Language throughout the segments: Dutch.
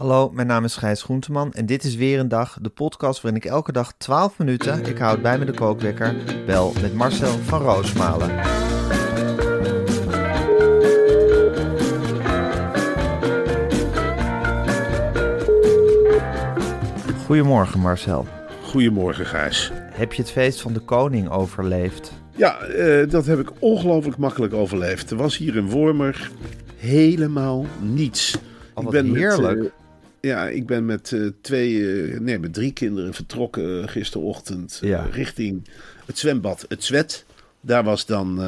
Hallo, mijn naam is Gijs Groenteman en dit is weer een dag, de podcast waarin ik elke dag 12 minuten, ik houd bij me de kookwekker, bel met Marcel van Roosmalen. Goedemorgen Marcel. Goedemorgen, Gijs. Heb je het feest van de koning overleefd? Ja, eh, dat heb ik ongelooflijk makkelijk overleefd. Er was hier in Wormer helemaal niets. Oh, wat heerlijk. Met, eh, ja, ik ben met eh, twee, eh, nee, met drie kinderen vertrokken eh, gisterochtend Ja. richting het zwembad Het Zwet. Daar was dan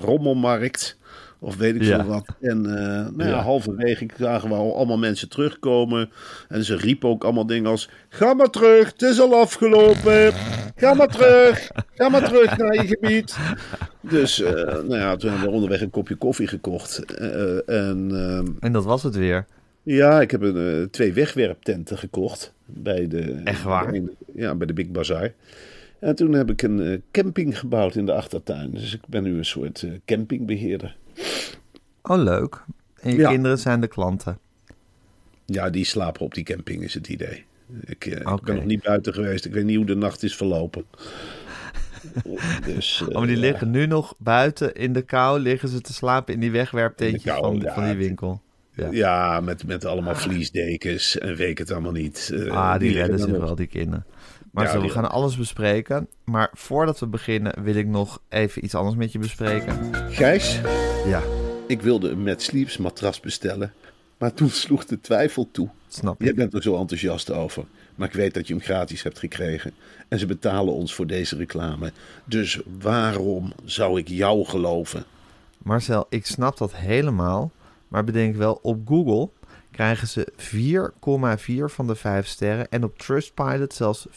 rommelmarkt. Of weet ik Ja. veel wat. En eh, nou ja, halverwege zagen we al allemaal mensen terugkomen. En ze riepen ook allemaal dingen als... Ga maar terug, het is al afgelopen. Ga maar terug. Ga maar terug naar je gebied. Dus nou ja, toen hebben we onderweg een kopje koffie gekocht. En ehm, En dat was het weer. Ja, ik heb een, eh, twee wegwerptenten gekocht. Bij de, Echt waar? bij de- ja, bij de Big Bazaar. En toen heb ik een eh, camping gebouwd in de achtertuin. Dus ik ben nu een soort eh, campingbeheerder. Oh, leuk. En je Ja. kinderen zijn de klanten. Ja, die slapen op die camping is het idee. Ik, ben nog niet buiten geweest. Ik weet niet hoe de nacht is verlopen. dus, Oh, maar die ja. liggen nu nog buiten in de kou, liggen ze te slapen in die wegwerptentjes van, ja. van die winkel. Ja. Ja, met, met allemaal vliesdekens en weet het allemaal niet. Eh, Ah, die, redden zich wel, die kinderen. Maar Ja, zo, we gaan alles bespreken. Maar voordat we beginnen wil ik nog even iets anders met je bespreken. Gijs, Ja, ik wilde een Mad Sleeps matras bestellen. Maar toen sloeg de twijfel toe. snap Jij je. bent er zo enthousiast over. Maar ik weet dat je hem gratis hebt gekregen. En ze betalen ons voor deze reclame. Dus waarom zou ik jou geloven? Marcel, ik snap dat helemaal. Maar bedenk wel, op Google krijgen ze 4,4 van de 5 sterren. En op Trustpilot zelfs 4,6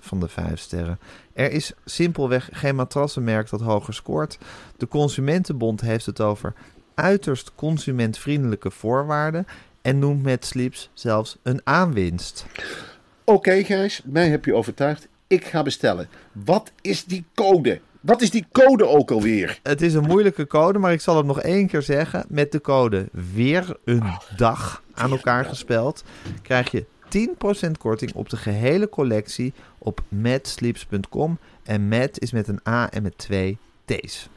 van de 5 sterren. Er is simpelweg geen matrassenmerk dat hoger scoort. De Consumentenbond heeft het over uiterst consumentvriendelijke voorwaarden. En noemt met Sleeps zelfs een aanwinst. Oké Gijs, mij heb je overtuigd. Ik ga bestellen. Wat is die code? Wat is die code ook alweer? Het is een moeilijke code, maar ik zal het nog één keer zeggen. Met de code weer een dag aan elkaar gespeld krijg je 10% korting op de gehele collectie op matsleeps.com. En Mat is met een A en met twee T's.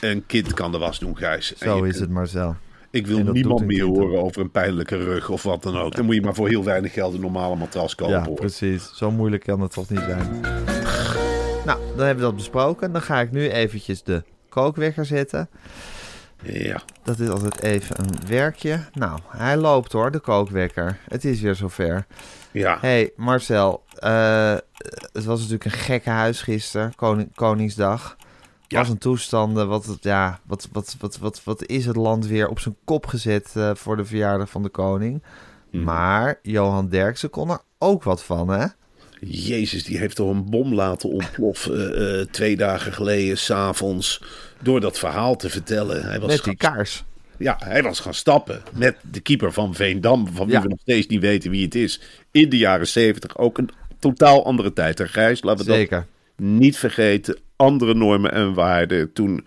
Een kind kan de was doen, Gijs. Zo is het, Marcel. Ik wil niemand meer horen over een pijnlijke rug of wat dan ook. Dan moet je maar voor heel weinig geld een normale matras kopen. Ja, hoor. precies. Zo moeilijk kan het toch niet zijn. Nou, dan hebben we dat besproken. Dan ga ik nu eventjes de kookwekker zetten. Ja. Dat is altijd even een werkje. Nou, hij loopt hoor, de kookwekker. Het is weer zover. Ja. hey, Marcel. eh, het was natuurlijk een gekke huis gisteren, Koning, Koningsdag. Ja. Was een toestanden. Wat, het- ja, wat, wat, wat, wat, wat is het land weer op zijn kop gezet eh, voor de verjaardag van de koning? Mhm. Maar Johan Derksen kon er ook wat van, hè? Jezus, die heeft toch een bom laten ontploffen eh, eh, twee dagen geleden, s'avonds. Door dat verhaal te vertellen. Hij was Met die kaars. ja, hij was gaan stappen met de keeper van Veendam. Van wie Ja. we nog steeds niet weten wie het is. In de jaren zeventig. Ook een totaal andere tijd. Hè, Gijs, laten we Zeker. dat niet vergeten. Andere normen en waarden. Toen,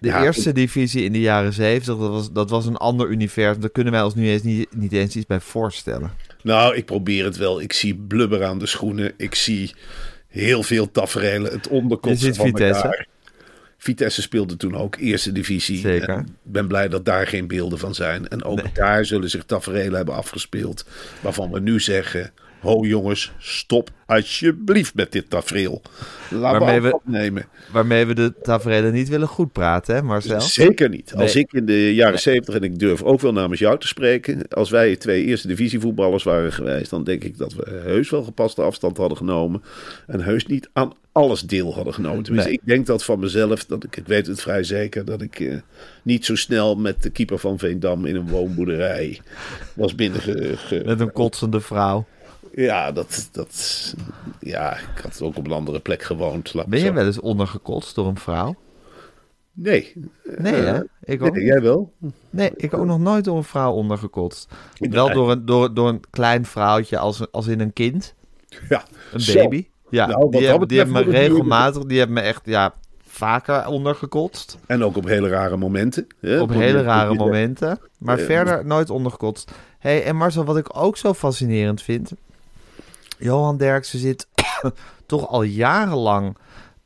De ja, eerste divisie in de jaren 70, dat was, dat was een ander universum. Daar kunnen wij ons nu eens niet, niet eens iets bij voorstellen. Nou, ik probeer het wel. Ik zie blubber aan de schoenen. Ik zie heel veel tafereelen. Het onderkotsen van Vitesse. elkaar. Vitesse speelde toen ook eerste divisie. Zeker. En Ik ben blij dat daar geen beelden van zijn. En ook daar zullen zich tafereelen hebben afgespeeld. Waarvan we nu zeggen: Ho jongens, stop alsjeblieft met dit tafereel. Laten Waarmee we we- afstand nemen. Waarmee we de tafereelen niet willen goed praten, hè Marcel? Zeker niet. Als ik in de jaren zeventig, en ik durf ook wel namens jou te spreken, als wij twee eerste divisievoetballers waren geweest, dan denk ik dat we heus wel gepaste afstand hadden genomen. En heus niet aan alles deel hadden genomen. Tenminste, Nee. ik denk dat van mezelf, dat ik, ik weet het vrij zeker, dat ik eh, niet zo snel met de keeper van Veendam in een woonboerderij was binnenge... ge- Met een kotsende vrouw. Ja, dat, dat, ja, ik had ook op een andere plek gewoond. Ben je zo- wel eens ondergekotst door een vrouw? Nee. Nee, Eh, hè? Ik ook, nee, jij wel? nee, ik ook nog nooit door een vrouw ondergekotst. Wel door een, door, door een klein vrouwtje als, als in een kind. Ja. Een Zo. baby. Ja, Nou, die, hebben, die hebben me regelmatig, die hebben me echt ja, vaker ondergekotst. En ook op hele rare momenten. hè? Op Probeer- hele rare momenten. Maar Eh, verder nooit ondergekotst. hey, en Marcel, wat ik ook zo fascinerend vind. Johan Derksen zit toch al jarenlang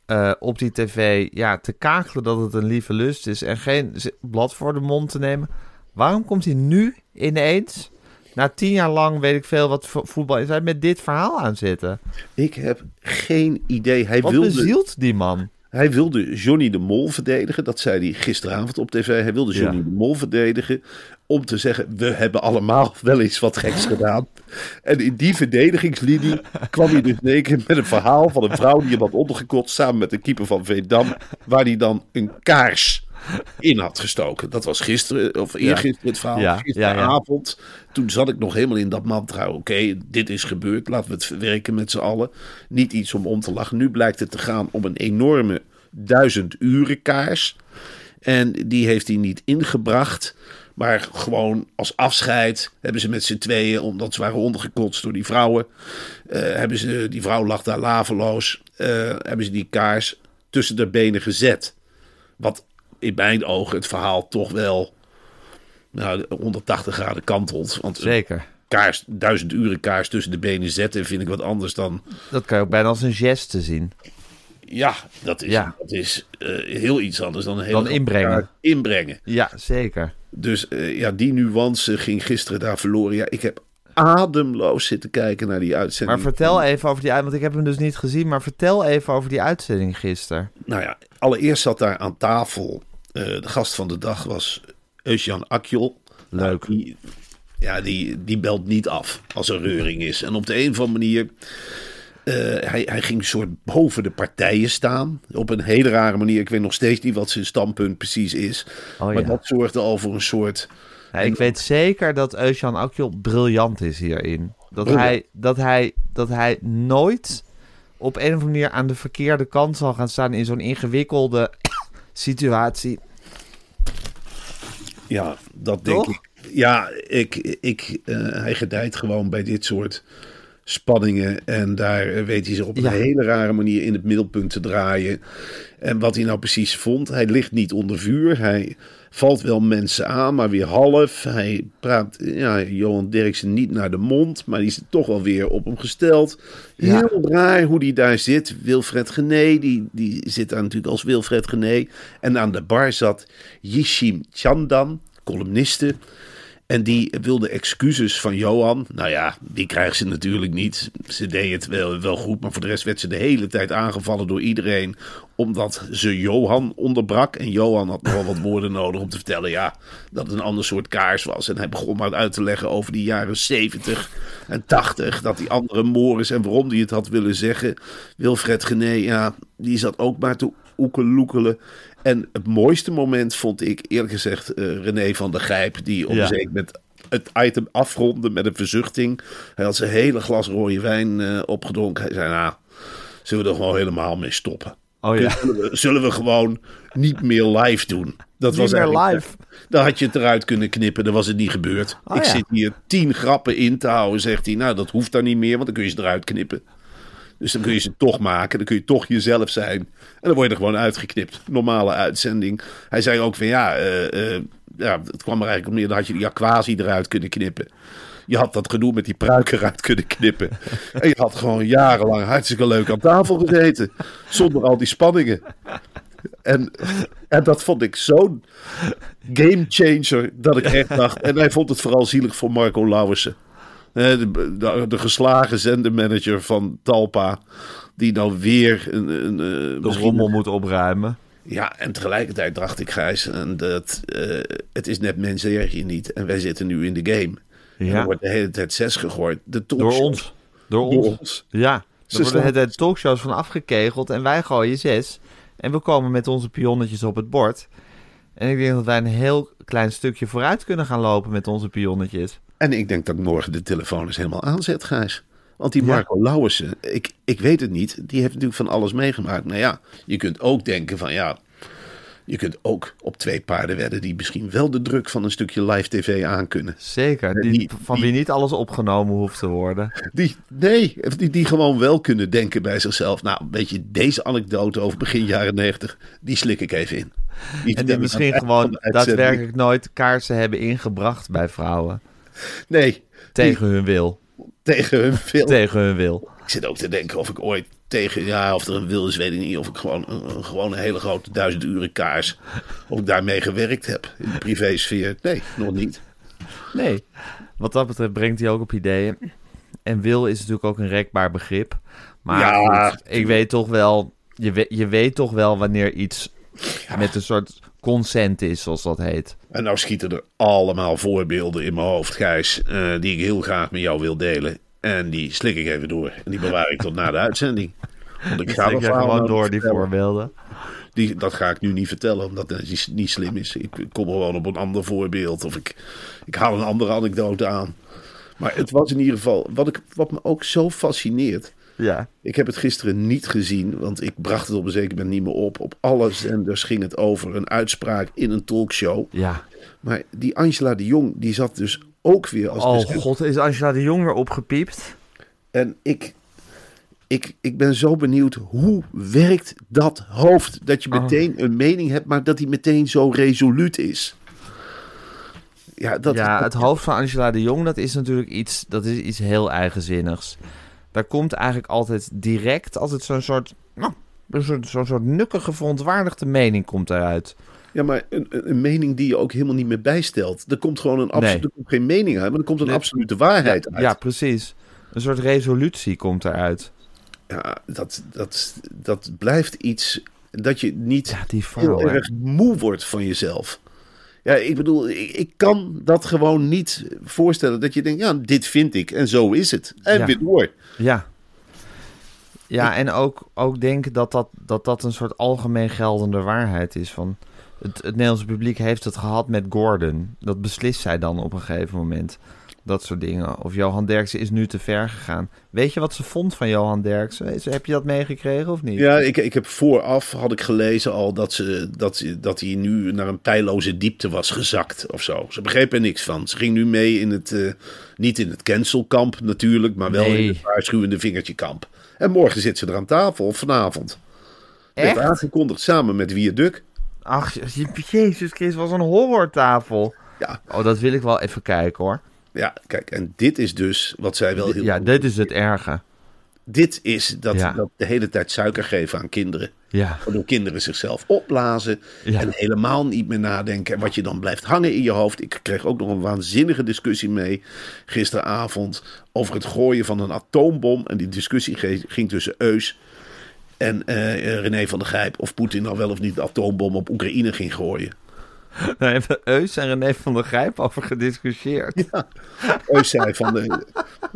eh, op die tv ja, te kakelen dat het een lieve lust is. En geen blad voor de mond te nemen. Waarom komt hij nu ineens, na tien jaar lang weet ik veel wat vo- voetbal is, hij met dit verhaal aan zitten? Ik heb geen idee. Hij Wat wilde, bezielt die man? hij wilde Johnny de Mol verdedigen. Dat zei hij gisteravond op tv. Hij wilde Johnny Ja. de Mol verdedigen. Om te zeggen, we hebben allemaal wel eens wat geks gedaan. En in die verdedigingslinie kwam hij dus keer met een verhaal van een vrouw die hem had ondergekotst. Samen met de keeper van Veendam. Waar hij dan een kaars in had gestoken. Dat was gisteren, of eergisteren het verhaal. Ja. Gisteravond. Toen zat ik nog helemaal in dat mantra. Oké, dit is gebeurd. Laten we het verwerken met z'n allen. Niet iets om om te lachen. Nu blijkt het te gaan om een enorme duizend uren kaars. En die heeft hij niet ingebracht. Maar gewoon als afscheid hebben ze met z'n tweeën, omdat ze waren ondergekotst door die vrouwen. eh, hebben ze, die vrouw lag daar laveloos. eh, hebben ze die kaars tussen de benen gezet. Wat in mijn ogen het verhaal toch wel nou, 180 graden kantelt. Want Zeker. kaars, duizend uren kaars tussen de benen zetten vind ik wat anders dan Dat kan je ook bijna als een geste zien. Ja, dat is, Ja. Dat is eh, heel iets anders dan een hele Dan inbrengen. inbrengen. Ja, zeker. Dus eh, ja, die nuance ging gisteren daar verloren. Ja, ik heb ademloos zitten kijken naar die uitzending. Maar vertel even over die uit, want ik heb hem dus niet gezien, maar vertel even over die uitzending gisteren. Nou ja, allereerst zat daar aan tafel. eh, de gast van de dag was Eusjan Akjol. Leuk. Nou, die, ja, die, die belt niet af als er reuring is. En op de een of andere manier. Eh, hij, hij ging een soort boven de partijen staan. Op een hele rare manier. Ik weet nog steeds niet wat zijn standpunt precies is. Oh, maar ja. dat zorgde al voor een soort. Ja, ik weet zeker dat Eusjan Akjol briljant is hierin. Dat Briljant. hij, dat, hij, dat hij nooit op een of andere manier aan de verkeerde kant zal gaan staan in zo'n ingewikkelde situatie. Ja, dat denk ik. Ja, ik, ik, eh, hij gedijt gewoon bij dit soort spanningen. En daar eh, weet hij zich op een Ja. hele rare manier in het middelpunt te draaien. En wat hij nou precies vond, hij ligt niet onder vuur. Hij valt wel mensen aan, maar weer half. Hij praat ja, Johan Derksen niet naar de mond, maar die is toch wel weer op hem gesteld. Ja. Heel raar hoe die daar zit. Wilfred Gené, die, die zit daar natuurlijk als Wilfred Gené. En aan de bar zat Yishim Chandan, columniste. En die wilde excuses van Johan. Nou ja, die krijgen ze natuurlijk niet. Ze deed het wel, wel goed, maar voor de rest werd ze de hele tijd aangevallen door iedereen. Omdat ze Johan onderbrak. En Johan had nog wel wat woorden nodig om te vertellen ja, dat het een ander soort kaars was. En hij begon maar uit te leggen over die jaren 70 en 80. Dat die andere Morris en waarom die het had willen zeggen. Wilfred Gené, ja, die zat ook maar te oekeloekelen. En het mooiste moment vond ik eerlijk gezegd eh, René van der Gijp. Die op Ja. een zeker met het item afronde met een verzuchting. Hij had zijn hele glas rode wijn eh, opgedronken. Hij zei, nou, zullen we er gewoon helemaal mee stoppen? Oh ja. Zullen we, zullen we gewoon niet meer live doen? Dat Niet was meer live. Dan had je het eruit kunnen knippen, dan was het niet gebeurd. Oh, ik ja. zit hier tien grappen in te houden, zegt hij. Nou, dat hoeft dan niet meer, want dan kun je ze eruit knippen. Dus dan kun je ze toch maken, dan kun je toch jezelf zijn. En dan word je er gewoon uitgeknipt. Normale uitzending. Hij zei ook van ja, eh, eh, ja het kwam er eigenlijk op neer, dan had je die aquasi eruit kunnen knippen. Je had dat gedoe met die pruik eruit kunnen knippen. En je had gewoon jarenlang hartstikke leuk aan tafel gezeten. Zonder al die spanningen. En, en dat vond ik zo'n game changer dat ik echt dacht. En hij vond het vooral zielig voor Marco Lauwersen. De, de, de geslagen zendermanager van Talpa. Die nou weer een. een, eh, De rommel moet opruimen. Ja, en tegelijkertijd dacht ik, Gijs, dat, eh, het is net mensen hier niet. En wij zitten nu in de game. En er Ja. wordt de hele tijd zes gegooid. De Door ons. Door Door ons. ons. Ja. Ze Er worden het talkshows van afgekegeld en wij gooien zes. En we komen met onze pionnetjes op het bord. En ik denk dat wij een heel klein stukje vooruit kunnen gaan lopen met onze pionnetjes. En ik denk dat morgen de telefoon eens helemaal aanzet, Gijs. Want die Ja. Marco Lauwersen, ik, ik weet het niet, die heeft natuurlijk van alles meegemaakt. Nou ja, je kunt ook denken van ja, je kunt ook op twee paarden wedden die misschien wel de druk van een stukje live tv aankunnen. Zeker. Die, die- van die- wie niet alles opgenomen hoeft te worden. Die, nee, die, die gewoon wel kunnen denken bij zichzelf. Nou, weet je, deze anekdote over begin jaren negentig, die slik ik even in. En die misschien gewoon daadwerkelijk nooit kaarsen hebben ingebracht bij vrouwen. Nee, Tegen hun wil. tegen hun film. Tegen hun wil. Ik zit ook te denken of ik ooit tegen, ja, of er een wil is, weet ik niet. Of ik gewoon een, een- gewoon een hele grote duizend uren kaars, of ik daarmee gewerkt heb in de privésfeer. Nee, nog niet. Nee. Wat dat betreft brengt hij ook op ideeën. En wil is natuurlijk ook een rekbaar begrip. Maar Ja. goed, ik weet toch wel... Je weet, je weet toch wel wanneer iets met een soort consent is, zoals dat heet. En nou schieten er allemaal voorbeelden in mijn hoofd, Gijs, eh, die ik heel graag met jou wil delen. En die slik ik even door. En die bewaar ik tot na de uitzending. Want ik ga dat verhaal gewoon door die voorbeelden. Die, dat ga ik nu niet vertellen, omdat het niet slim is. Ik kom gewoon op een ander voorbeeld. Of ik, ik haal een andere anekdote aan. Maar het was in ieder geval... Wat, ik, wat me ook zo fascineert... Ja. Ik heb het gisteren niet gezien, want ik bracht het op een zeker moment niet meer op. Op alle zenders ging het over een uitspraak in een talkshow. Ja. Maar die Angela de Jong, die zat dus ook weer als... Oh god, is Angela de Jong weer opgepiept? En ik, ik, ik ben zo benieuwd, hoe werkt dat hoofd? Dat je Oh. meteen een mening hebt, maar dat die meteen zo resoluut is. Ja, dat, ja, het hoofd van Angela de Jong, dat is natuurlijk iets, dat is iets heel eigenzinnigs. Daar komt eigenlijk altijd direct, altijd zo'n soort, nou, een soort, zo'n soort nukkige, verontwaardigde mening komt eruit. Ja, maar een, een mening die je ook helemaal niet meer bijstelt. Er komt gewoon een absolu- Nee. er komt geen mening uit, maar er komt een Nee. absolute waarheid uit. Ja, precies. Een soort resolutie komt eruit. Ja, dat, dat, dat blijft iets dat je niet Ja, die heel vrouw. erg moe wordt van jezelf. Ja, ik bedoel, ik, ik kan dat gewoon niet voorstellen dat je denkt, ja, dit vind ik en zo is het. En Ja. weer door. Ja. Ja, en ook, ook denken dat dat, dat dat een soort algemeen geldende waarheid is. Van het, het Nederlandse publiek heeft het gehad met Gordon. Dat beslist zij dan op een gegeven moment. Dat soort dingen. Of Johan Derksen is nu te ver gegaan. Weet je wat ze vond van Johan Derksen? Heb je dat meegekregen of niet? Ja, ik, ik heb vooraf, had ik gelezen al, dat, ze, dat, dat hij nu naar een pijloze diepte was gezakt of zo. Ze begreep er niks van. Ze ging nu mee in het, eh, niet in het cancelkamp natuurlijk, maar wel Nee. in het waarschuwende vingertje kamp. En morgen zit ze er aan tafel, of vanavond. Werd Echt? aangekondigd samen met Viaduct. Ach, je- Jezus Christus, was een horrortafel. Ja, Oh, dat wil ik wel even kijken hoor. Ja, kijk, en dit is dus wat zij wel heel Ja, dit is het erge. Dit is dat, Ja. dat de hele tijd suiker geven aan kinderen. Ja. Waardoor kinderen zichzelf opblazen Ja. en helemaal niet meer nadenken. En wat je dan blijft hangen in je hoofd. Ik kreeg ook nog een waanzinnige discussie mee gisteravond over het gooien van een atoombom. En die discussie ging tussen Eus en eh, René van der Grijp. Of Poetin nou wel of niet de atoombom op Oekraïne ging gooien. Daar hebben Eus en René van der Grijp over gediscussieerd. Eus zei van, eh,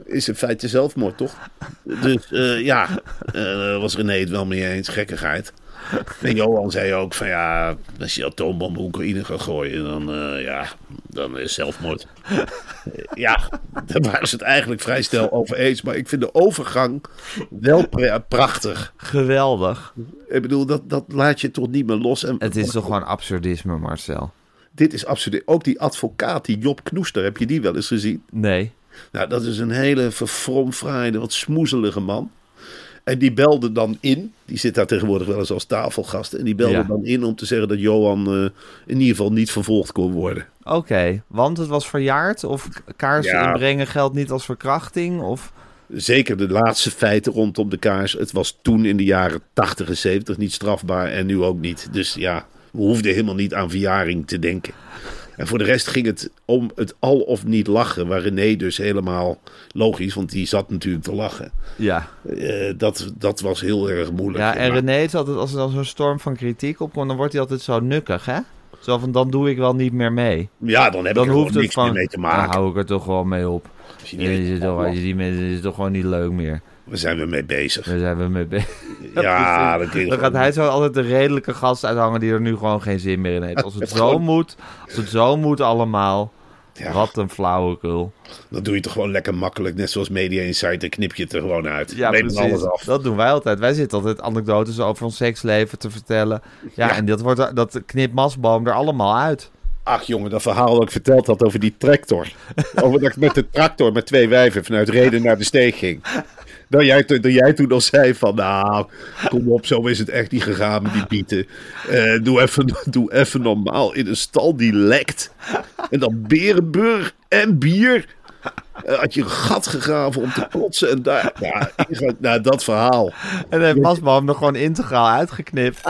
is in feite zelfmoord toch? Dus eh, ja, daar was René het wel mee eens, gekkigheid. En Johan zei ook van ja, als je atoombom Oekraïne gaat gooien, dan, eh, ja, dan is zelfmoord. Eh, ja, daar waren ze het eigenlijk vrij snel over eens. Maar ik vind de overgang wel pra- prachtig. Geweldig. Ik bedoel, dat, dat laat je toch niet meer los. En Het is toch gewoon absurdisme, Marcel? Dit is absoluut... Ook die advocaat, die Job Knoester, heb je die wel eens gezien? Nee. Nou, dat is een hele verfromfraaide, wat smoezelige man. En die belde dan in. Die zit daar tegenwoordig wel eens als tafelgast. En die belde Ja. dan in om te zeggen dat Johan eh, in ieder geval niet vervolgd kon worden. Oké, want het was verjaard? Of kaarsen Ja. inbrengen geldt niet als verkrachting? Of zeker de laatste feiten rondom de kaars. Het was toen in de jaren 80 en 70 niet strafbaar en nu ook niet. Dus ja, we hoefden helemaal niet aan verjaring te denken. En voor de rest ging het om het al of niet lachen. Waar René dus helemaal logisch, want die zat natuurlijk te lachen. Ja, Eh, dat, dat was heel erg moeilijk. ja en Maar- René is altijd, als er dan zo'n storm van kritiek opkomt, dan wordt hij altijd zo nukkig, hè? Zo van, dan doe ik wel niet meer mee. ja, dan heb Dan ik er niks van, meer mee te dan maken. hou ik er toch wel mee op. Als je je zit toch, je- die mensen is toch gewoon niet leuk meer. Waar zijn we mee bezig? Daar zijn we mee bezig. Ja, precies. dan gaat hij zo altijd de redelijke gast uithangen die er nu gewoon geen zin meer in heeft. Als het zo moet, als het zo moet allemaal. Ja. Wat een flauwekul. Dan doe je toch gewoon lekker makkelijk. Net zoals Media Insight, dan knip je het er gewoon uit. Ja, Neem alles af. Dat doen wij altijd. Wij zitten altijd anekdotes over ons seksleven te vertellen. Ja, en dat, wordt, dat knipt Masboom er allemaal uit. Ach jongen, dat verhaal dat ik verteld had over die tractor. over dat ik met de tractor met twee wijven vanuit Reden naar de steeg ging. Dat jij, to- dat jij toen al zei van, nou, kom op, zo is het echt niet gegaan met die bieten. Eh, doe, even, doe even normaal in een stal die lekt. En dan Berenburg en bier. Eh, had je een gat gegraven om te kotsen en daar, ja, nou, dat verhaal. En dan heeft Masboom er gewoon integraal uitgeknipt.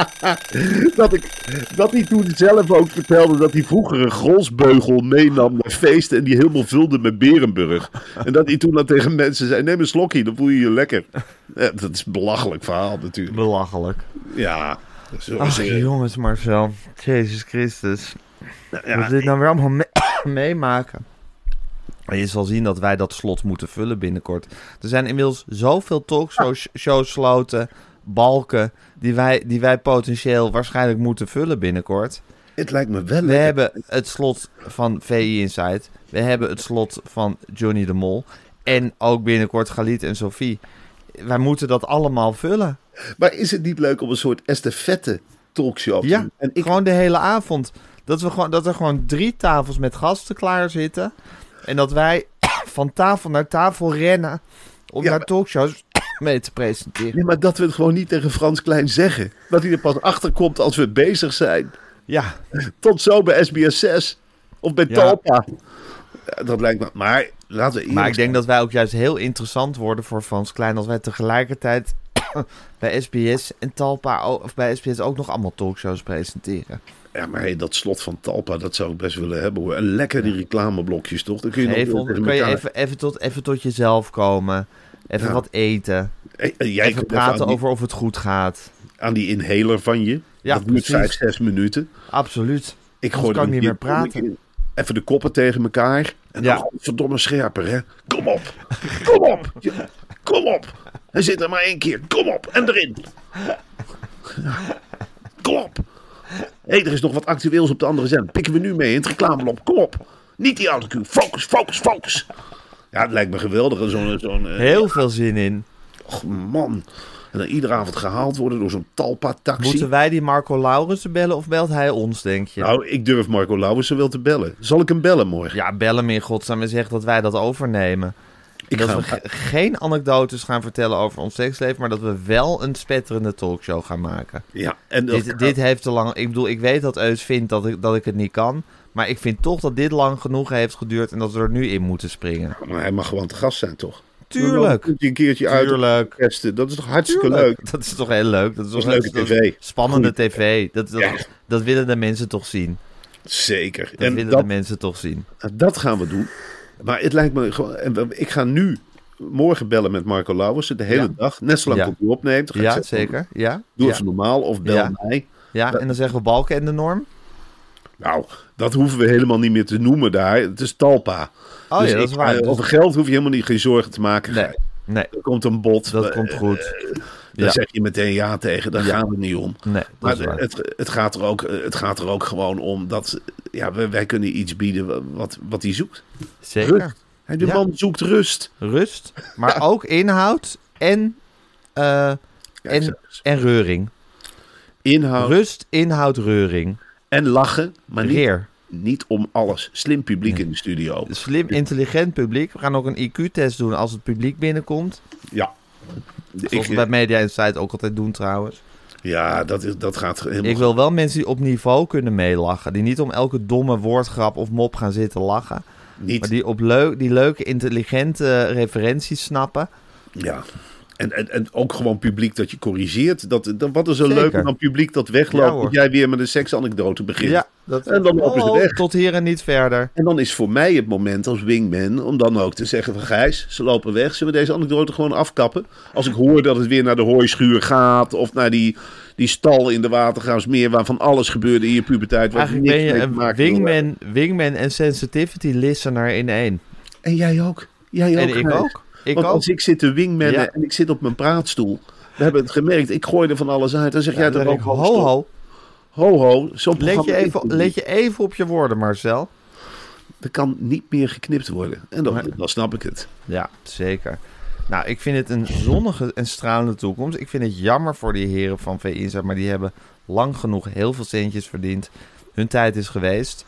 dat, ik, dat hij toen zelf ook vertelde dat hij vroeger een grolsbeugel meenam naar feesten en die helemaal vulde met Berenburg. En dat hij toen dan tegen mensen zei, neem een slokje, dan voel je je lekker. Ja, dat is een belachelijk verhaal natuurlijk. Belachelijk. Ja, Ach jongens Marcel. Jezus Christus. Ja, Wat we dit nou weer allemaal me- meemaken. En je zal zien dat wij dat slot moeten vullen binnenkort. Er zijn inmiddels zoveel talkshows sloten, balken, die wij, die wij potentieel waarschijnlijk moeten vullen binnenkort. het lijkt me wel We lekker. hebben het slot van VI Insight. We hebben het slot van Johnny de Mol. En ook binnenkort Galit en Sophie. Wij moeten dat allemaal vullen. Maar is het niet leuk om een soort estafette talkshow te Ja, doen? En ik, gewoon de hele avond. Dat, we gewoon, dat er gewoon drie tafels met gasten klaar zitten. En dat wij van tafel naar tafel rennen om Ja, naar maar- talkshows mee te presenteren. nee, maar dat we het gewoon niet tegen Frans Klein zeggen. Dat hij er pas achter komt als we bezig zijn. Ja, Tot zo bij SBS 6 of bij Ja. Talpa. Dat lijkt me. Maar laten we maar ik denk dat wij ook juist heel interessant worden voor Frans Klein... als wij tegelijkertijd bij SBS en Talpa... of bij SBS ook nog allemaal talkshows presenteren. Ja, maar hey, dat slot van Talpa, dat zou ik best willen hebben hoor. En lekker die reclameblokjes toch? Dan kun je nog kun je even, even, tot, even tot jezelf komen. Even Ja. wat eten. Hey, jij Even praten die, over of het goed gaat. aan die inhaler van je. Ja, dat duurt precies. vijf, zes minuten. Absoluut. Ik gooi kan ik niet meer praten. Even de koppen tegen elkaar. En Ja. dan verdomme scherper, hè. Kom op. Kom op. Ja, Kom op. Hij zit er maar één keer. Kom op. En erin. Kom op. Hé, er is nog wat actueels op de andere zender. Pikken we nu mee in het reclamelop. Kom op. Niet die autocue. Focus, focus, focus. Ja, het lijkt me geweldig. Zo'n, zo'n, eh, Heel veel zin in. och, man. En dan iedere avond gehaald worden door zo'n Talpa-taxi. Moeten wij die Marco Laurensen bellen of belt hij ons, denk je? Nou, ik durf Marco Lauwersen wel te bellen. Zal ik hem bellen morgen? Ja, bel hem in godsnaam en zeg dat wij dat overnemen. Ik dat ga we ge- geen anekdotes gaan vertellen over ons seksleven, maar dat we wel een spetterende talkshow gaan maken. Ja, en dat Dit, dit heeft te lang... Ik bedoel, ik weet dat Eus vindt dat ik, dat ik het niet kan. Maar ik vind toch dat dit lang genoeg heeft geduurd en dat we er nu in moeten springen. Maar hij mag gewoon te gast zijn, toch? Dan Tuurlijk. hij een keertje uit testen. Dat is toch hartstikke Tuurlijk. leuk? Dat is toch heel leuk? Dat is, toch leuke dat tv. Spannende tv. Dat, dat, Ja. dat willen de mensen toch zien. Zeker. Dat en willen dat, de mensen toch zien. dat gaan we doen. Maar het lijkt me gewoon... Ik ga nu morgen bellen met Marco Lauwersen de hele Ja. dag. Net zolang Ja. tot hij opneemt. Ja, zeggen, zeker. Ja. Doe even normaal of bel mij. Ja, en dan zeggen we balken en de norm. Nou, dat hoeven we helemaal niet meer te noemen daar. Het is Talpa. Oh Dus ja, dat ik- is waar. eh, Dus- Over geld hoef je helemaal niet geen zorgen te maken. nee, nee, Er komt een bod. dat eh, komt goed. Daar Ja. zeg je meteen ja tegen. Daar gaan we niet om. Nee, Maar het, het, gaat er ook, het gaat er ook gewoon om dat ja, wij, wij kunnen iets bieden wat, wat hij zoekt. Zeker. Rust. De man zoekt rust. Rust, maar ook inhoud en, eh, en, en reuring. Inhoud Rust, inhoud, reuring. en lachen, maar niet, Reer. niet om alles. Slim publiek in de studio. Slim, intelligent publiek. We gaan ook een IQ-test doen als het publiek binnenkomt. Ja. Zoals Ik, we bij Media Insight ook altijd doen trouwens. ja, dat, is, dat gaat helemaal Ik wil wel mensen die op niveau kunnen meelachen. Die niet om elke domme woordgrap of mop gaan zitten lachen. niet. Maar die op leuk, die leuke, intelligente referenties snappen. Ja. En, en, en ook gewoon publiek dat je corrigeert. Dat, dat, wat is er Zeker. leuker dan publiek dat wegloopt dat jij weer met een seksanekdote begint. Ja, dat En dan lopen ze Oh, weg. Tot hier en niet verder. En dan is voor mij het moment als wingman om dan ook te zeggen van Gijs, ze lopen weg. Zullen we deze anekdote gewoon afkappen? Als ik hoor dat het weer naar de hooischuur gaat of naar die, die stal in de Watergraafsmeer waarvan alles gebeurde in je puberteit. Eigenlijk ben je een wingman, wingman en sensitivity listener in één. En jij ook. Jij ook, En ik Gijs. ook. Ik Want ook. als ik zit te wingmannen Ja. en ik zit op mijn praatstoel. We hebben het gemerkt. Ik gooi er van alles uit. Dan zeg Ja, jij dan denk ook ho ho. Ho ho. Let je, even, let je even op je woorden, Marcel. Er kan niet meer geknipt worden. En dan, Nee. dan snap ik het. Ja, zeker. Nou, ik vind het een zonnige en stralende toekomst. Ik vind het jammer voor die heren van VINSA, maar die hebben lang genoeg heel veel centjes verdiend. Hun tijd is geweest.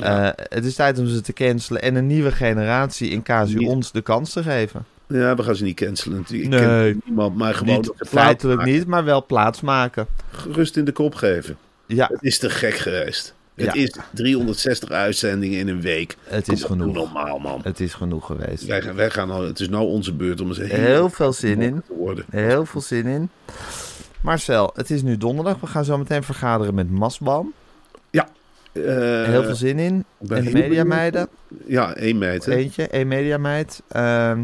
Ja. Eh, het is tijd om ze te cancelen en een nieuwe generatie in casu ons de kans te geven. Ja, we gaan ze niet cancelen natuurlijk. Nee. Ik ken niemand, maar gewoon Niet, feitelijk maken. niet, maar wel plaatsmaken. Gerust in de kop geven. Ja, Het is te gek geweest. Het Ja. is 360 uitzendingen in een week. het is genoeg. normaal, man. Het is genoeg geweest. Wij, gaan- wij gaan al, het is nou onze beurt om eens heel, Heel veel zin in. te worden. Heel veel zin in. Marcel, het is nu donderdag. We gaan zo meteen vergaderen met Masbam. Eh, Heel veel zin in. En de mediameiden. Ja, één meid. hè? Eentje, één mediameid. Ehm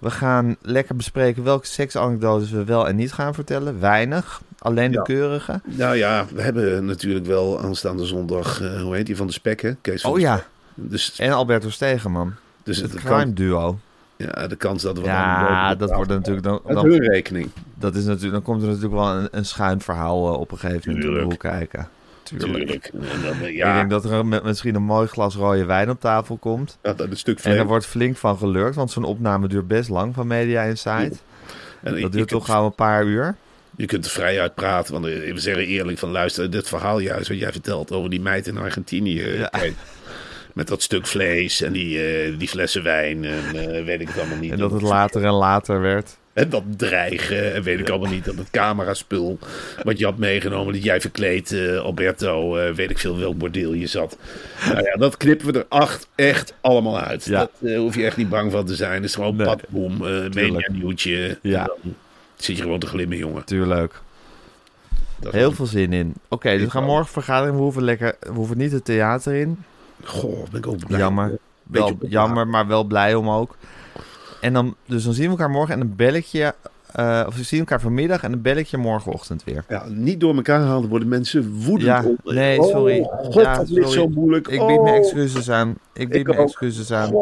we gaan lekker bespreken welke seksanekdotes we wel en niet gaan vertellen. Weinig. Alleen de Ja. keurige. Nou ja, we hebben natuurlijk wel aanstaande zondag, eh, hoe heet die, van de spek, hè? Kees van Oh ja. Dus, En Alberto Stegeman. dus Het crime kans, duo. ja, de kans dat we Ja, dan... dat wordt natuurlijk dan, dan, hun rekening. dat is natuurlijk, dan komt er natuurlijk wel een, een schuin verhaal eh, op een gegeven moment de Tuurlijk. hoek kijken. Tuurlijk. Tuurlijk. Eh, Ik ja, denk dat er met, misschien een mooi glas rode wijn op tafel komt. dat een stuk En er wordt flink van gelurkt, want zo'n opname duurt best lang van Media Insight. En Dat duurt toch gauw een paar uur. Je kunt er vrij uit praten, want eh, we zeggen eerlijk van luister, dit verhaal juist wat jij vertelt over die meid in Argentinië. Ja. kijk, met dat stuk vlees en die, eh, die flessen wijn en weet ik het allemaal niet. En dat het later en later werd. En dat dreigen en weet ik allemaal niet. Dat het cameraspul wat je had meegenomen, dat jij verkleed, eh, Alberto, eh, weet ik veel welk bordeel je zat. Nou ja, dat knippen we er acht echt allemaal uit. Ja. Dat eh, hoef je echt niet bang van te zijn. Het is gewoon Nee. padboom, eh media nieuwtje. Ja. Dan zit je gewoon te glimmen, jongen. Tuurlijk. Dat Heel veel zin in. Oké, dus we gaan morgen vergaderen. We hoeven, lekker, we hoeven niet het theater in. Goh, ben ik ook blij. Jammer. Wel, jammer, maar wel blij om ook. En dan, dus dan zien we elkaar morgen en een belletje. eh, of we zien elkaar vanmiddag en een belletje morgenochtend weer. Ja, niet door elkaar halen worden mensen woedend. Ja, nee, Oh, sorry. God, Ja, dat sorry. zo moeilijk. Ik bied oh, mijn excuses aan. Ik bied Ik mijn ook. excuses aan.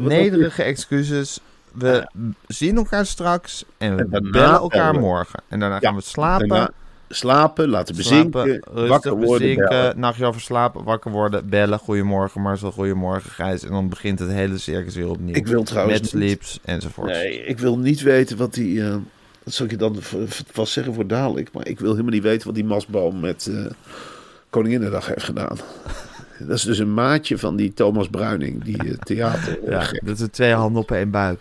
Nederige excuses. We zien elkaar straks en we En daarna bellen elkaar morgen. En daarna gaan we slapen. Daarna slapen, laten bezinken, slapen, wakker worden, bezinken, nachtje over slapen, wakker worden, bellen. Goedemorgen Marcel, goedemorgen Gijs. En dan begint het hele circus weer opnieuw. Ik wil trouwens Met sleeps enzovoort. Nee, ik wil niet weten wat die... eh, dat zal ik je dan vast zeggen voor dadelijk. Maar ik wil helemaal niet weten wat die Masboom met eh Koninginnedag heeft gedaan. Dat is dus een maatje van die Thomas Bruining, die eh, theater. Ja, dat zijn twee handen op één buik.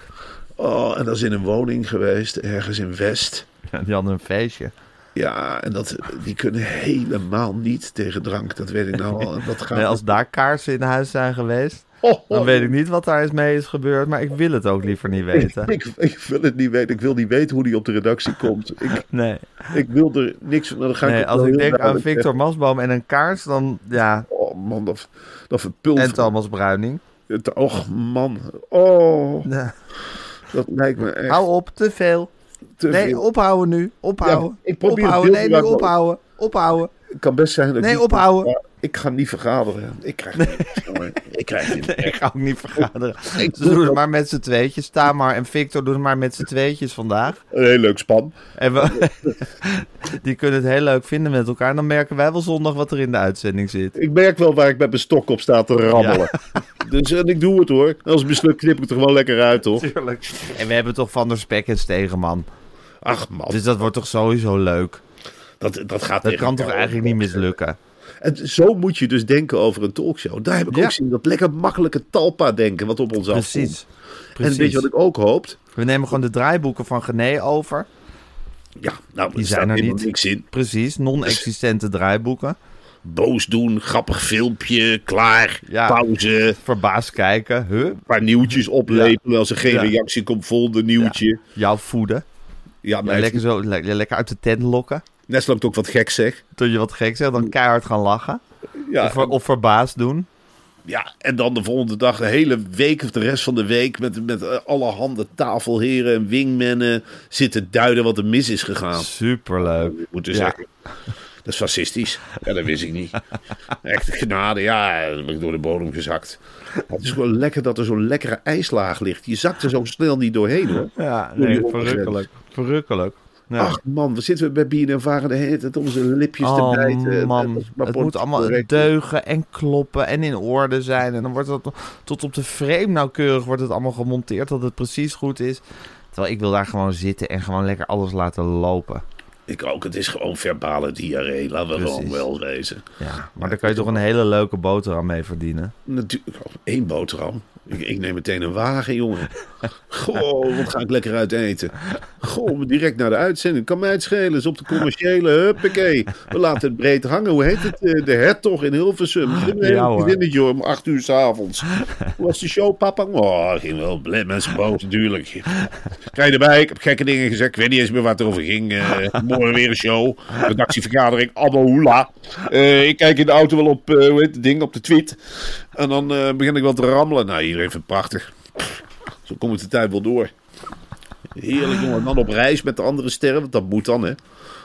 Oh, en dat is in een woning geweest, ergens in West. Ja, die hadden een feestje. Ja, en dat, die kunnen helemaal niet tegen drank. Dat weet ik nou al. Dat gaat Nee, als daar kaarsen in huis zijn geweest, Oh, oh. dan weet ik niet wat daar is mee is gebeurd. Maar ik wil het ook liever niet weten. Ik, ik wil het niet weten. Ik wil niet weten hoe die op de redactie komt. Ik, Nee, ik wil er niks van. Dan ga nee als ik denk aan Victor Masboom en een kaars, dan ja. Oh man, dat, dat verpulvert. En Thomas Bruining. Het- Och man. Oh, Ja. dat lijkt me echt Hou op, te veel. Te Nee, veel. ophouden nu. Ophouden. Ja, ik probeer ophouden. het Nee, nu ophouden. Ophouden. Het kan best zijn dat ik Nee, niet- ophouden. Ik ga niet vergaderen. Ik krijg niks, jongen. Ik krijg niet. Nee, ik ga ook niet vergaderen. Ik Ze doen het maar met z'n tweetjes. Tamar en Victor doen het maar met z'n tweetjes vandaag. Een heel leuk span. En we, die kunnen het heel leuk vinden met elkaar. En dan merken wij wel zondag wat er in de uitzending zit. Ik merk wel waar ik met mijn stok op sta te rammelen. Dus en ik doe het hoor. Als het mislukt knip ik het er gewoon lekker uit, toch? Tuurlijk. En we hebben toch Van der Spek en Stegeman. Ach man, Dus dat wordt toch sowieso leuk. dat, dat gaat Dat kan toch eigenlijk niet mislukken? En zo moet je dus denken over een talkshow. Daar heb ik Ja. ook zien dat lekker makkelijke talpa-denken wat op ons afkomt. Precies. En weet je Precies. wat ik ook hoop? We nemen gewoon de draaiboeken van Gené over. Ja, nou, Die zijn er niet. niks in. Precies, non-existente draaiboeken. boos doen, grappig filmpje, klaar, Ja. pauze. Verbaasd kijken. Huh? Een paar nieuwtjes oplepelen als er geen reactie komt, volgende nieuwtje. Jou voeden. Ja, lekker, zo, le- lekker uit de tent lokken. net zolang ook wat gek zeg. Tot je wat gek zegt, dan keihard gaan lachen. Ja, Of, ver- of verbaasd doen. ja, en dan de volgende dag, de hele week of de rest van de week... met, met eh, allerhande tafelheren en wingmennen zitten duiden wat er mis is gegaan. Superleuk. moeten Ja. zeggen. Dat is fascistisch. Ja, dat wist ik niet. Echt genade, ja, dan ben ik door de bodem gezakt. Het is gewoon lekker dat er zo'n lekkere ijslaag ligt. Je zakt er zo snel niet doorheen hoor. Ja, nee, verrukkelijk. Verrukkelijk. Ja. Ach man, we zitten bij Bien en Varen de hele tijd om zijn lipjes te Oh bijten. man, Dat het moet allemaal correct. deugen en kloppen en in orde zijn. En dan wordt het tot op de frame nauwkeurig wordt het allemaal gemonteerd dat het precies goed is. Terwijl ik wil daar gewoon zitten en gewoon lekker alles laten lopen. Ik ook, het is gewoon verbale diarree. Laten we gewoon wel wezen. Ja, maar daar kan je toch een hele leuke boterham mee verdienen. Natuurlijk, één boterham. Ik, ik neem meteen een wagen, jongen. Goh, wat ga ik lekker uit eten. Goh, direct naar de uitzending. Kan mij het schelen. Is op de commerciële. Huppakee. We laten het breed hangen. Hoe heet het? Eh, De hertog in Hilversum. Een Ja, hoor. om acht uur s'avonds. Hoe was de show, papa? Oh, ging wel. Blij mensen boos, natuurlijk. Krijg je erbij. Ik heb gekke dingen gezegd. Ik weet niet eens meer waar het over ging. Eh, morgen weer een show. Redactievergadering. Allemaal hoela. Eh, ik kijk in de auto wel op, hoe heet het ding, op de tweet. En dan eh, begin ik wel te rammelen. Nou, iedereen vindt het prachtig. Zo komt de tijd wel door. Heerlijk, jongen. En dan op reis met de andere sterren. Want dat moet dan, hè.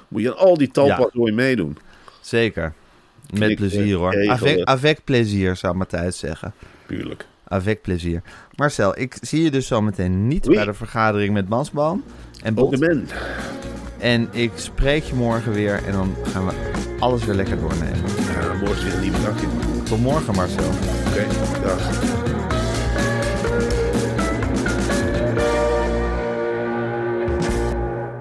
Moet je aan al die talpas Ja. meedoen. Zeker. Met Knikken, plezier hoor. Avec, avec plezier zou Matthijs zeggen. Tuurlijk. Avec plezier. Marcel, ik zie je dus zo meteen niet bij de vergadering met Mansboom en Bot. En ik spreek je morgen weer en dan gaan we alles weer lekker doornemen. Ja, morgen weer een nieuwe dag. Tot morgen Marcel. Dag.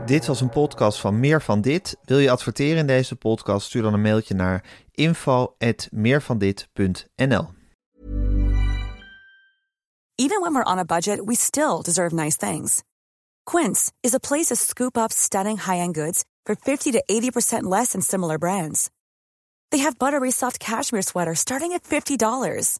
Dit was een podcast van Meer van Dit. Wil je adverteren in deze podcast? Stuur dan een mailtje naar info@meervandit.nl. Even when we're on a budget, we still deserve nice things. Quince is a place to scoop up stunning high-end goods for 50 to 80% less than similar brands. They have buttery soft cashmere sweaters starting at $50,